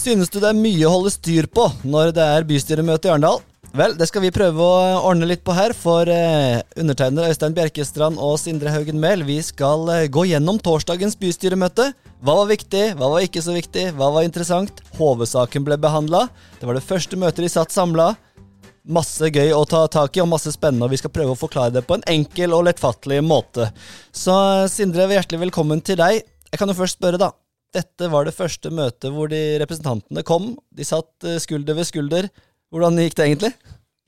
Synes du det er mye å holde styr på når det er bystyremøte i Arendal? Vel, det skal vi prøve å ordne litt på her, for eh, undertegnede Øystein Bjerkestrand og Sindre Haugen Mehl, vi skal eh, gå gjennom torsdagens bystyremøte. Hva var viktig, hva var ikke så viktig, hva var interessant? HV-saken ble behandla. Det var det første møtet de satt samla. Masse gøy å ta tak i og masse spennende, og vi skal prøve å forklare det på en enkel og lettfattelig måte. Så eh, Sindre, hjertelig velkommen til deg. Jeg kan jo først spørre, da. Dette var det første møtet hvor de representantene kom. De satt eh, skulder ved skulder. Hvordan gikk det egentlig?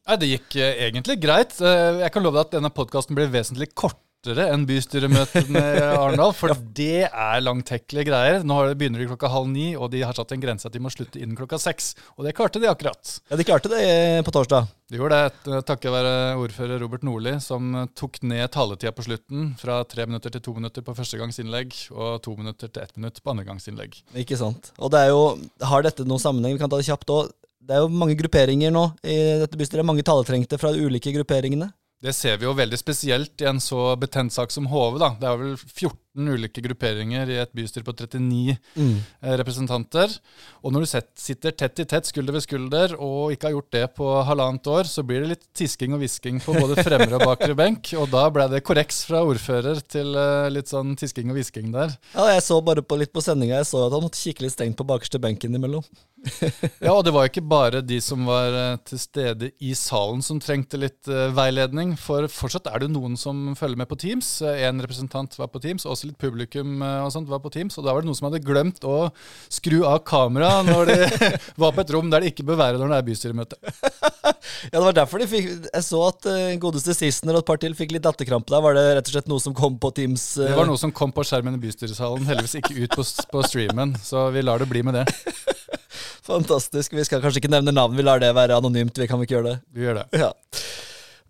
Nei, Det gikk eh, egentlig greit. Eh, Jeg kan love deg at denne podkasten blir vesentlig kortere enn bystyremøtene i Arendal, for det er langtekkelige greier. Nå begynner de klokka halv ni, og de har satt en grense at de må slutte innen klokka seks. Og det klarte de akkurat. Ja, De klarte det på torsdag. De gjorde det eh, takket være ordfører Robert Nordli, som eh, tok ned taletida på slutten fra tre minutter til to minutter på førstegangsinnlegg, og to minutter til ett minutt på andregangsinnlegg. Ikke sant. Og det er jo, har dette noen sammenheng? Vi kan ta det kjapt òg. Det er jo mange grupperinger nå i dette bystyret. Mange taletrengte fra de ulike grupperingene. Det ser vi jo veldig spesielt i en så betent sak som HV. da. Det er vel 14 ulike grupperinger i et bystyre på 39 Mm. eh, representanter. Og når du sitter tett i tett, skulder ved skulder, og ikke har gjort det på halvannet år, så blir det litt tisking og hvisking på både fremre og bakre benk. Og da ble det korreks fra ordfører til eh, litt sånn tisking og hvisking der. Ja, Jeg så bare på litt på sendinga, jeg så at han måtte kikke litt stengt på bakerste benken innimellom. Ja, og det var ikke bare de som var eh, til stede i salen som trengte litt veiledning. For fortsatt er det noen som følger med på Teams. En representant var på Teams, også litt publikum eh, og sånt var på Teams. Og da var det noen som hadde glemt å skru av kameraet når de var på et rom der det ikke bør være når det er bystyremøte. Ja, det var derfor de fikk Jeg så at uh, godeste Sissener og et par til fikk litt datterkrampe der. Var det rett og slett noe som kom på Teams? Uh... Det var noe som kom på skjermen i bystyresalen, heldigvis ikke ut på, på streamen. Så vi lar det bli med det. Fantastisk. Vi skal kanskje ikke nevne navn, vi lar det være anonymt. Vi kan ikke gjøre det? Vi gjør det. Ja.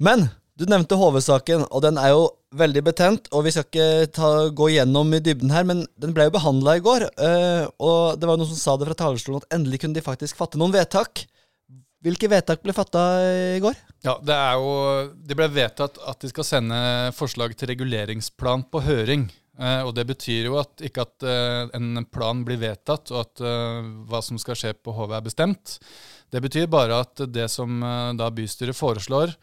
Men du nevnte HV-saken, og den er jo veldig betent. Og vi skal ikke ta, gå gjennom i dybden her, men den ble jo behandla i går. eh, og det var noen som sa det fra talerstolen at endelig kunne de faktisk fatte noen vedtak. Hvilke vedtak ble fatta i går? Ja, Det jo, det ble vedtatt at de skal sende forslag til reguleringsplan på høring. Eh, og Det betyr jo at ikke at eh, en plan blir vedtatt, og at eh, hva som skal skje på HV er bestemt. Det betyr bare at det som eh, da bystyret foreslår,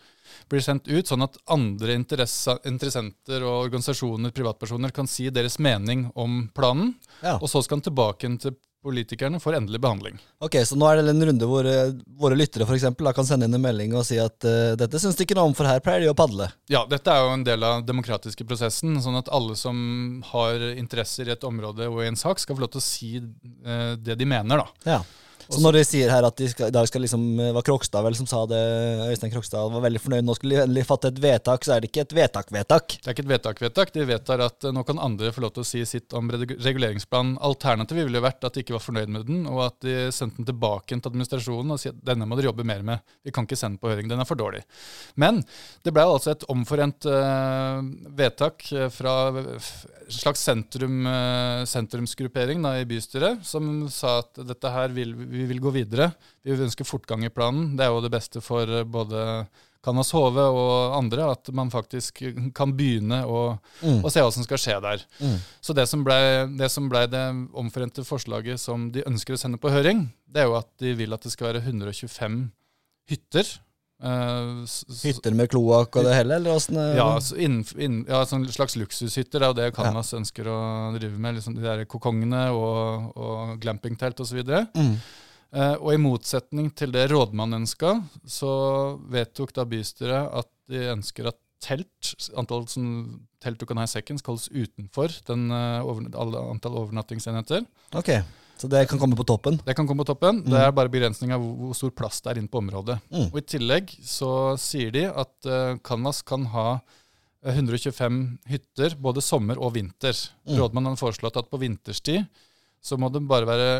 blir sendt ut, sånn at andre interessenter og organisasjoner, privatpersoner, kan si deres mening om planen. Ja. Og så skal den tilbake til politikerne for endelig behandling. Ok, Så nå er det en runde hvor uh, våre lyttere for eksempel, da kan sende inn en melding og si at uh, dette syns de ikke noe om, for her pleier de å padle. Ja, dette er jo en del av demokratiske prosessen. Sånn at alle som har interesser i et område og i en sak, skal få lov til å si uh, det de mener, da. Ja. Så når de sier her at de skal, i skal liksom Det var Krokstad vel som sa det, Øystein Krokstad var veldig fornøyd, nå skulle de endelig fatte et vedtak, så er det ikke et vedtak-vedtak. Det er ikke et vedtak-vedtak. De vedtar at eh, nå kan andre få lov til å si sitt om regu- reguleringsplanen. Alternativet ville vært at de ikke var fornøyd med den, og at de sendte den tilbake til administrasjonen og sier at denne må dere jobbe mer med. Vi kan ikke sende på høring, den er for dårlig. Men det ble altså et omforent uh, vedtak eh, fra en slags sentrum, uh, sentrumsgruppering da, i bystyret, som sa at dette her vil, vi vil gå videre. Vi ønsker fortgang i planen. Det er jo det beste for eh, både Kanas HV og andre, at man faktisk kan begynne å, Mm. å se hva som skal skje der. Mm. Så det som, ble, det som ble det omforente forslaget som de ønsker å sende på høring, det er jo at de vil at det skal være 125 hytter. S- Hytter med kloakk og det hele, eller åssen eh? ja, ja, sånn slags luksushytter. Det er jo det Canvas ønsker å drive med. Liksom de der kokongene og, og glampingtelt osv. Mm. Eh, og i motsetning til det rådmannen ønska, så vedtok da bystyret at de ønsker at telt, antall som telt du kan ha i sekken, skal holdes utenfor den, eh, over, antall overnattingsenheter. Ok, så det kan komme på toppen? Det kan komme på toppen. Det er bare begrensning av hvor, stor plass det er inne på området. Mm. Og I tillegg så sier de at uh, Canvas kan ha eh, 125 hytter både sommer og vinter. Mm. Rådmannen har foreslått at på vinterstid så må det bare være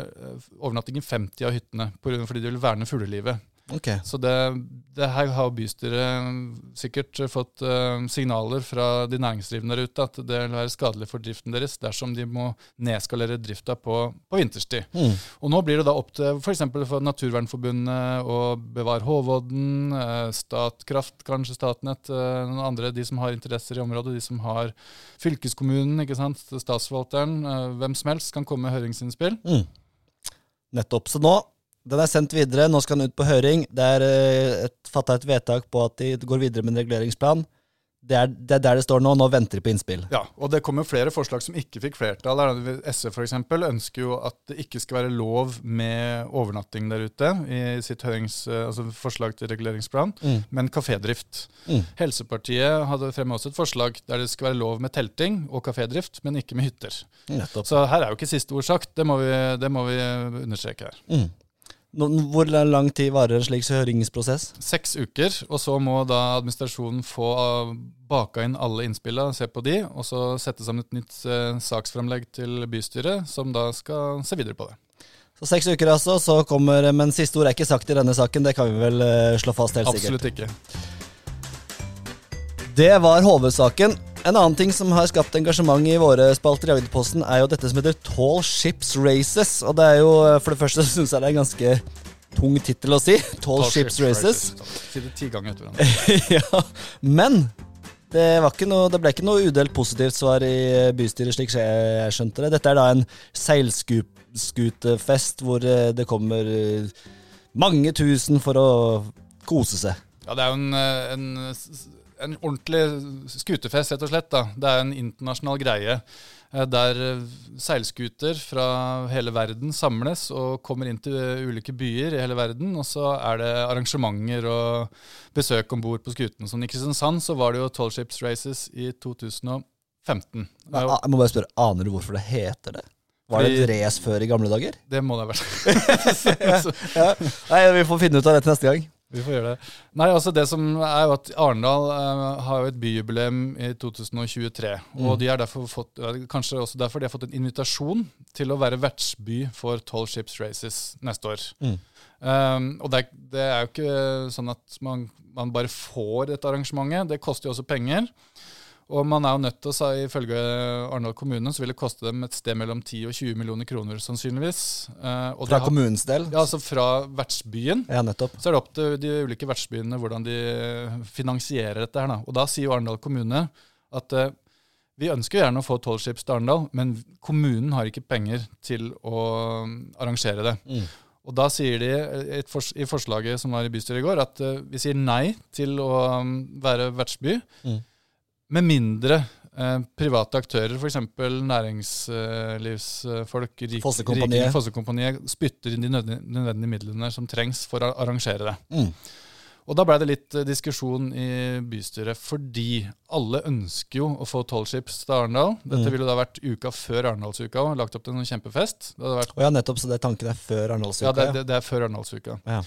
overnattingen overnatting i 50 av hyttene, fordi de vil verne fuglelivet. Ok. Så det, det her har bystyret sikkert fått uh, signaler fra de næringsdrivende der ute at det vil være skadelig for driften deres dersom de må nedskalere drifta på, på vinterstid. Mm. Og nå blir det da opp til f.eks. For, for Naturvernforbundet å bevare Håvodden, eh, Statkraft, kanskje Statnett, eh, noen andre, de som har interesser i området, de som har fylkeskommunen, ikke sant, statsforvalteren, hvem som helst kan komme med høringsinnspill. Mm. Nettopp. Så nå, den er sendt videre, nå skal den ut på høring. Det er eh, fatta et vedtak på at de går videre med en reguleringsplan. Det er, det er der det står nå. Nå venter de på innspill. Ja, og det kommer flere forslag som ikke fikk flertall. SV eksempel ønsker jo at det ikke skal være lov med overnatting der ute i sitt hørings, altså forslag til reguleringsplan, Mm. men kafédrift. Mm. Helsepartiet hadde fremmet også et forslag der det skal være lov med telting og kafédrift, men ikke med hytter. Nettopp. Så her er jo ikke siste ord sagt. Det må vi, det må vi understreke her. Mm. Hvor lang tid varer en slik høringsprosess? Seks uker, og så må da administrasjonen få uh, baka inn alle innspillene, se på de, og så sette sammen et nytt eh, saksframlegg til bystyret, som da skal se videre på det. Så seks uker, altså. Så kommer, men siste ord er ikke sagt i denne saken. Det kan vi vel eh, slå fast helt sikkert. Absolutt ikke. Det var hovedsaken. En annen ting som har skapt engasjement i våre spalter i Agderposten, er jo dette som heter Tall Ships Races. Og det er jo, for det første syns jeg det er en ganske tung tittel å si. Tall, Ships, Races. Si det ti ganger etter hverandre. ja, men det, var ikke noe, det ble ikke noe udelt positivt svar i bystyret, slik jeg skjønte det. Dette er da en seilskutefest hvor eh, det kommer eh, mange tusen for å kose seg. Ja, det er jo en, eh, en, en ordentlig skutefest, rett og slett. da. Det er en internasjonal greie eh, der eh, seilskuter fra hele verden samles og kommer inn til eh, ulike byer i hele verden. Og så er det arrangementer og besøk om bord på skutene. Som i Kristiansand så var det jo Tall Ships Races i 2015. Det, er Jeg må bare spørre, Aner du hvorfor det heter det? Var det et race før i gamle dager? det må det ha vært. Ja. Nei, Vi får finne ut av det til neste gang. Vi får gjøre det. Nei, altså det som er jo at Arendal eh, har jo et byjubileum i 2023. Og de har derfor fått, kanskje også derfor de har fått en invitasjon til å være vertsby for Tall Ships Races neste år. Mm. Um, og det det er jo ikke sånn at man, man bare får dette arrangementet. Det koster jo også penger. Og man er jo nødt til å, ifølge Arendal kommune, så vil det koste dem et sted mellom 10 og 20 millioner kroner sannsynligvis. Eh, og Fra har- kommunens del? Ja, altså fra vertsbyen. Ja, nettopp. Så er det opp til de ulike vertsbyene hvordan de finansierer dette. her da. Og da sier jo Arendal kommune at eh, vi ønsker gjerne å få tolv til Arendal, men kommunen har ikke penger til å um, arrangere det. Mm. Og da sier de eh, et fors i forslaget som var i bystyret i går, at uh, vi sier nei til å um, være vertsby, Mm. Med mindre eh, private aktører, f.eks. næringslivsfolk, rik- Fossekompaniet. Fossekompaniet, spytter inn de nødvendige midlene som trengs for å arrangere det. Mm. Og da ble det litt eh, diskusjon i bystyret, fordi alle ønsker jo å få tolv skips til Arendal. Dette Mm. ville da vært uka før Arendalsuka og lagt opp til en kjempefest. Det vært, Å ja, nettopp. Så det tanken er før ja, Arendalsuka? det, det, det er før Arendalsuka. Ja.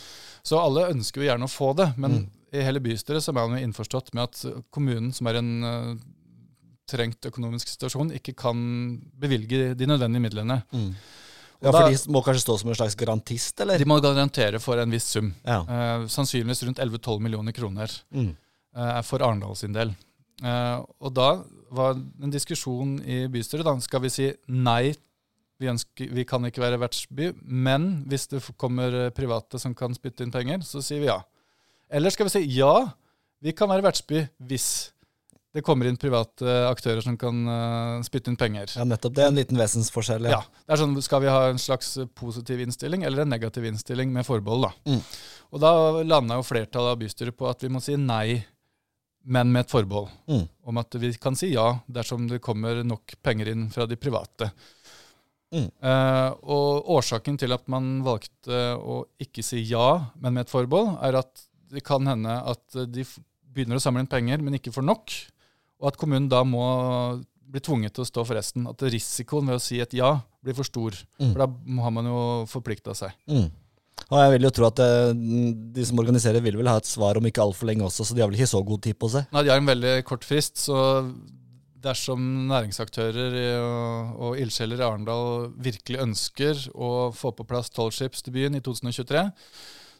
Så alle ønsker jo gjerne å få det, men Mm. I hele bystyret så er man jo innforstått med at kommunen, som er i en uh, trengt økonomisk situasjon, ikke kan bevilge de nødvendige midlene. Mm. Ja, for de må kanskje stå som en slags garantist, eller? De må garantere for en viss sum. Ja. Uh, sannsynligvis rundt 11-12 millioner kroner. Mm. uh, for Arendal sin del. Uh, og da var en diskusjon i bystyret. da, Skal vi si nei, vi, ønsker, vi kan ikke være vertsby, men hvis det kommer private som kan spytte inn penger, så sier vi ja. Eller skal vi si ja, vi kan være vertsby hvis det kommer inn private aktører som kan uh, spytte inn penger. ja, nettopp. Det er en liten vesensforskjell. Ja, det er sånn, Skal vi ha en slags positiv innstilling eller en negativ innstilling med forbehold? da? Mm. Og da landa jo flertallet av bystyret på at vi må si nei, men med et forbehold. Mm. Om at vi kan si ja dersom det kommer nok penger inn fra de private. Mm. Uh, og årsaken til at man valgte å ikke si ja, men med et forbehold, er at det kan hende at de begynner å samle inn penger, men ikke får nok. Og at kommunen da må bli tvunget til å stå for resten. At risikoen ved å si et ja blir for stor. Mm. For da har man jo forplikta seg. Mm. Og jeg vil jo tro at eh, de som organiserer, vil vel ha et svar om ikke altfor lenge også, så de har vel ikke så god tid på seg. Nei, De har en veldig kort frist, så dersom næringsaktører og, og ildsjeler i Arendal virkelig ønsker å få på plass tolv skips til byen i 2023,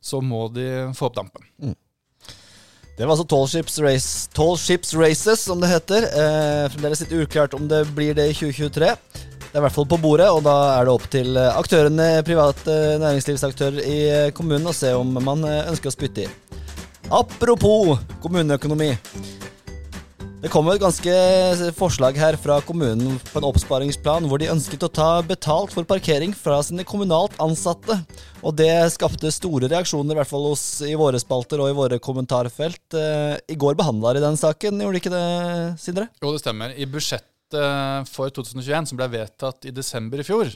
så må de få opp dampen. Det var altså Tall Ships, Race, Tall Ships Races, som det heter. Eh, fremdeles litt uklart om det blir det i 2023. Det er i hvert fall på bordet, og da er det opp til eh, aktørene, private næringslivsaktører i eh, kommunen å se om man eh, ønsker å spytte i. Apropos kommuneøkonomi. Det kom et ganske forslag her fra kommunen på en oppsparingsplan hvor de ønsket å ta betalt for parkering fra sine kommunalt ansatte. Og det skapte store reaksjoner, i hvert fall hos, i våre spalter og i våre kommentarfelt. Eh, I går behandla de den saken, gjorde de ikke det, Sindre? Jo, det stemmer. I budsjettet for 2021, som ble vedtatt i desember i fjor,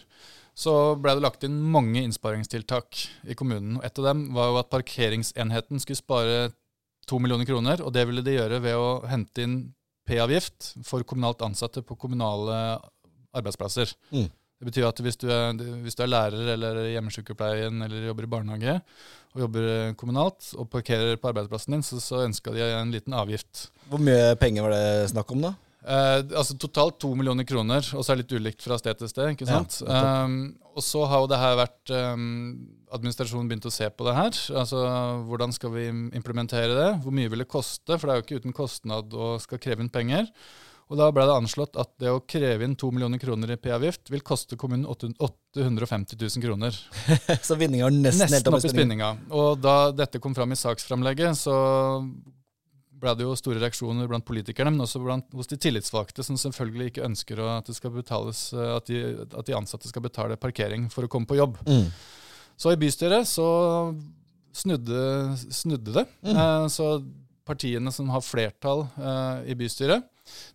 så ble det lagt inn mange innsparingstiltak i kommunen. Et av dem var jo at parkeringsenheten skulle spare to millioner kroner, og det ville de gjøre ved å hente inn P-avgift for kommunalt ansatte på kommunale arbeidsplasser. Mm. Det betyr at hvis du, er, hvis du er lærer eller hjemmesykepleien eller jobber i barnehage og jobber kommunalt og parkerer på arbeidsplassen din, så, så ønska de en liten avgift. Hvor mye penger var det snakk om, da? Eh, altså Totalt to millioner kroner, og så er det litt ulikt fra sted til sted. ikke sant? Ja, um, og så har jo det her vært um, Administrasjonen begynt å se på det her. altså Hvordan skal vi implementere det? Hvor mye vil det koste? For det er jo ikke uten kostnad å skal kreve inn penger. Og da ble det anslått at det å kreve inn to millioner kroner i P-avgift vil koste kommunen 850 000 kroner. så vinninga er nesten, nesten helt opp i spinninga. Og da dette kom fram i saksframlegget, så ble det jo store reaksjoner blant politikerne, men også blant, hos de tillitsvalgte, som selvfølgelig ikke ønsker at, betales, at, de, at, de, ansatte skal betale parkering for å komme på jobb. Mm. Så i bystyret så snudde, snudde det. Mm. Eh, så partiene som har flertall eh, i bystyret,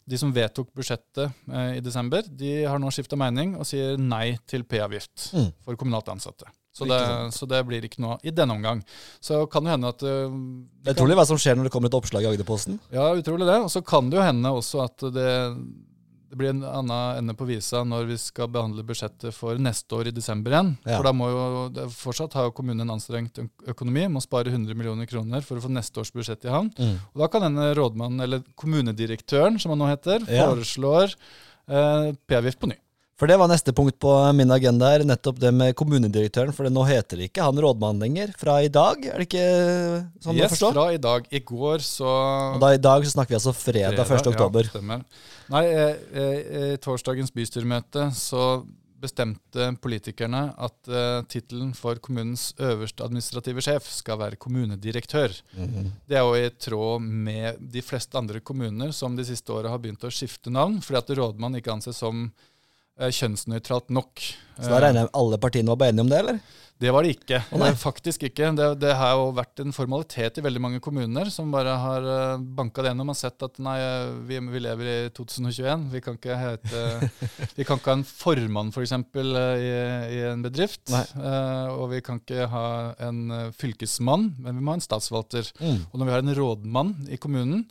de som vedtok budsjettet eh, i desember, de har nå skifta mening og sier nei til P-avgift mm. for kommunalt ansatte. Så det, så det, blir ikke noe i denne omgang. Så kan det hende at uh, Det er utrolig hva som skjer når det kommer et oppslag i Agderposten. Ja, utrolig det. Og så kan det jo hende også at det, det blir en annen ende på visa når vi skal behandle budsjettet for neste år i desember igjen. Ja. For da må jo fortsatt ha kommunen en anstrengt økonomi, må spare 100 millioner kroner for å få neste års budsjett i havn. Mm. Og da kan denne rådmannen, eller kommunedirektøren som han nå heter, ja. foreslår uh, P-avgift på ny. For det var neste punkt på min agenda her, nettopp det med kommunedirektøren. For nå heter det ikke han rådmann lenger. Fra i dag, er det ikke sånn yes, å forstå? fra i dag. I går så Og da i dag så snakker vi altså fredag, fredag 1. oktober. Ja, stemmer. Nei, i torsdagens bystyremøte så bestemte politikerne at uh, tittelen for kommunens øverste administrative sjef skal være kommunedirektør. Mm -hmm. Det er jo i tråd med de fleste andre kommuner som de siste åra har begynt å skifte navn, fordi at rådmann ikke anses som Eh, kjønnsnøytralt nok. Så da regner jeg med alle partiene var enige om det, eller? Det var det ikke. Oh, Faktisk ikke. Det, det, har jo vært en formalitet i veldig mange kommuner som bare har eh, banka det gjennom og sett at nei, vi, vi, lever i 2021. Vi kan ikke, hete, vi kan ikke ha en formann f.eks. For eksempel, i, i en bedrift. Uh, og vi kan ikke ha en fylkesmann, men vi må ha en statsforvalter. Mm. Og når vi har en rådmann i kommunen,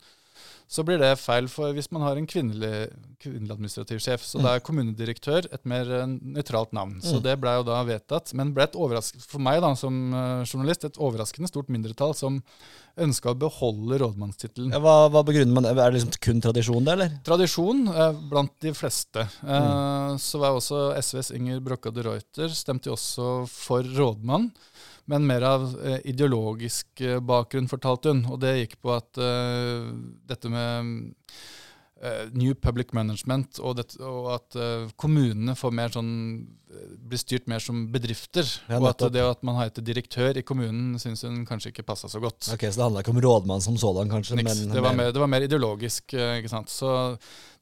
så blir det feil for hvis man har en kvinnelig, kvinnelig administrativ sjef. Så mm. da er kommunedirektør et mer uh, nøytralt navn. Mm. Så det ble jo da vedtatt. Men ble et overraskende, for meg da, som uh, journalist et overraskende stort mindretall som ønska å beholde rådmannstittelen. Hva, hva, begrunner man? det? Er det liksom kun tradisjon, det, eller? Tradisjon eh, blant de fleste. Mm. Så var også SVs Inger Brokka de Reuter stemte jo også for rådmann men mer av eh, ideologisk eh, bakgrunn, fortalte hun. Og det gikk på at uh, dette med New Public Management og, det, og at uh, kommunene får mer sånn blir styrt mer som bedrifter. Ja, og at det at man heter direktør i kommunen, syns hun kanskje ikke passa så godt. Ok, Så det handla ikke om rådmann som sådan, kanskje? Niks. Men, det, var mer, det var mer ideologisk. ikke sant? Så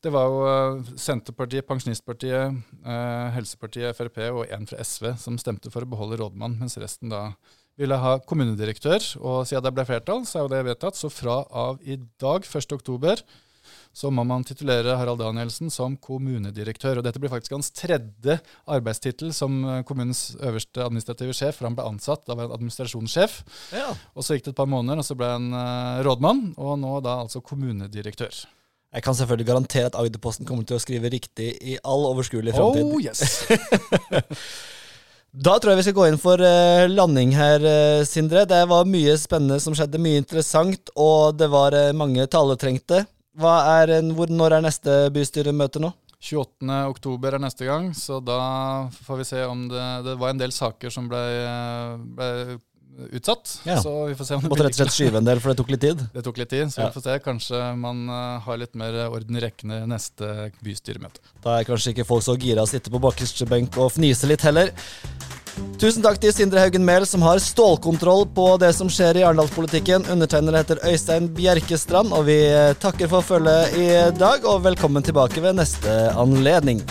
det var jo Senterpartiet, Pensjonistpartiet, eh, Helsepartiet, Frp og en fra SV som stemte for å beholde rådmann, mens resten da ville ha kommunedirektør. Og siden det ble flertall, så er jo det vedtatt. Så fra av i dag, 1.10, så må man titulere Harald Danielsen som kommunedirektør. Og dette blir faktisk hans tredje arbeidstittel som eh, kommunens øverste administrative sjef, for han ble ansatt av en administrasjonssjef. Ja. Og så gikk det et par måneder, og så ble han uh, rådmann, og nå da altså kommunedirektør. Jeg kan selvfølgelig garantere at Agderposten kommer til å skrive riktig i all overskuelig framtid. Oh, yes. da tror jeg vi skal gå inn for uh, landing her, Sindre. Det var mye spennende som skjedde, mye interessant, og det var mange taletrengte. Er, hvor, når er neste bystyremøte nå? 28. oktober er neste gang, så da får vi se om det Det var en del saker som ble, ble utsatt. Ja. Så vi får se om det Måtte rett og slett skyve en del, for det tok litt tid? Det tok litt tid, så ja. vi får se. Kanskje man uh, har litt mer orden i rekkene neste bystyremøte. Da er kanskje ikke folk så gira å sitte på bakerste benk og fnise litt heller. Tusen takk til Sindre Haugen Mehl, som har stålkontroll på det som skjer i arendalspolitikken. Undertegnede heter Øystein Bjerkestrand, og vi takker for følget i dag, og velkommen tilbake ved neste anledning.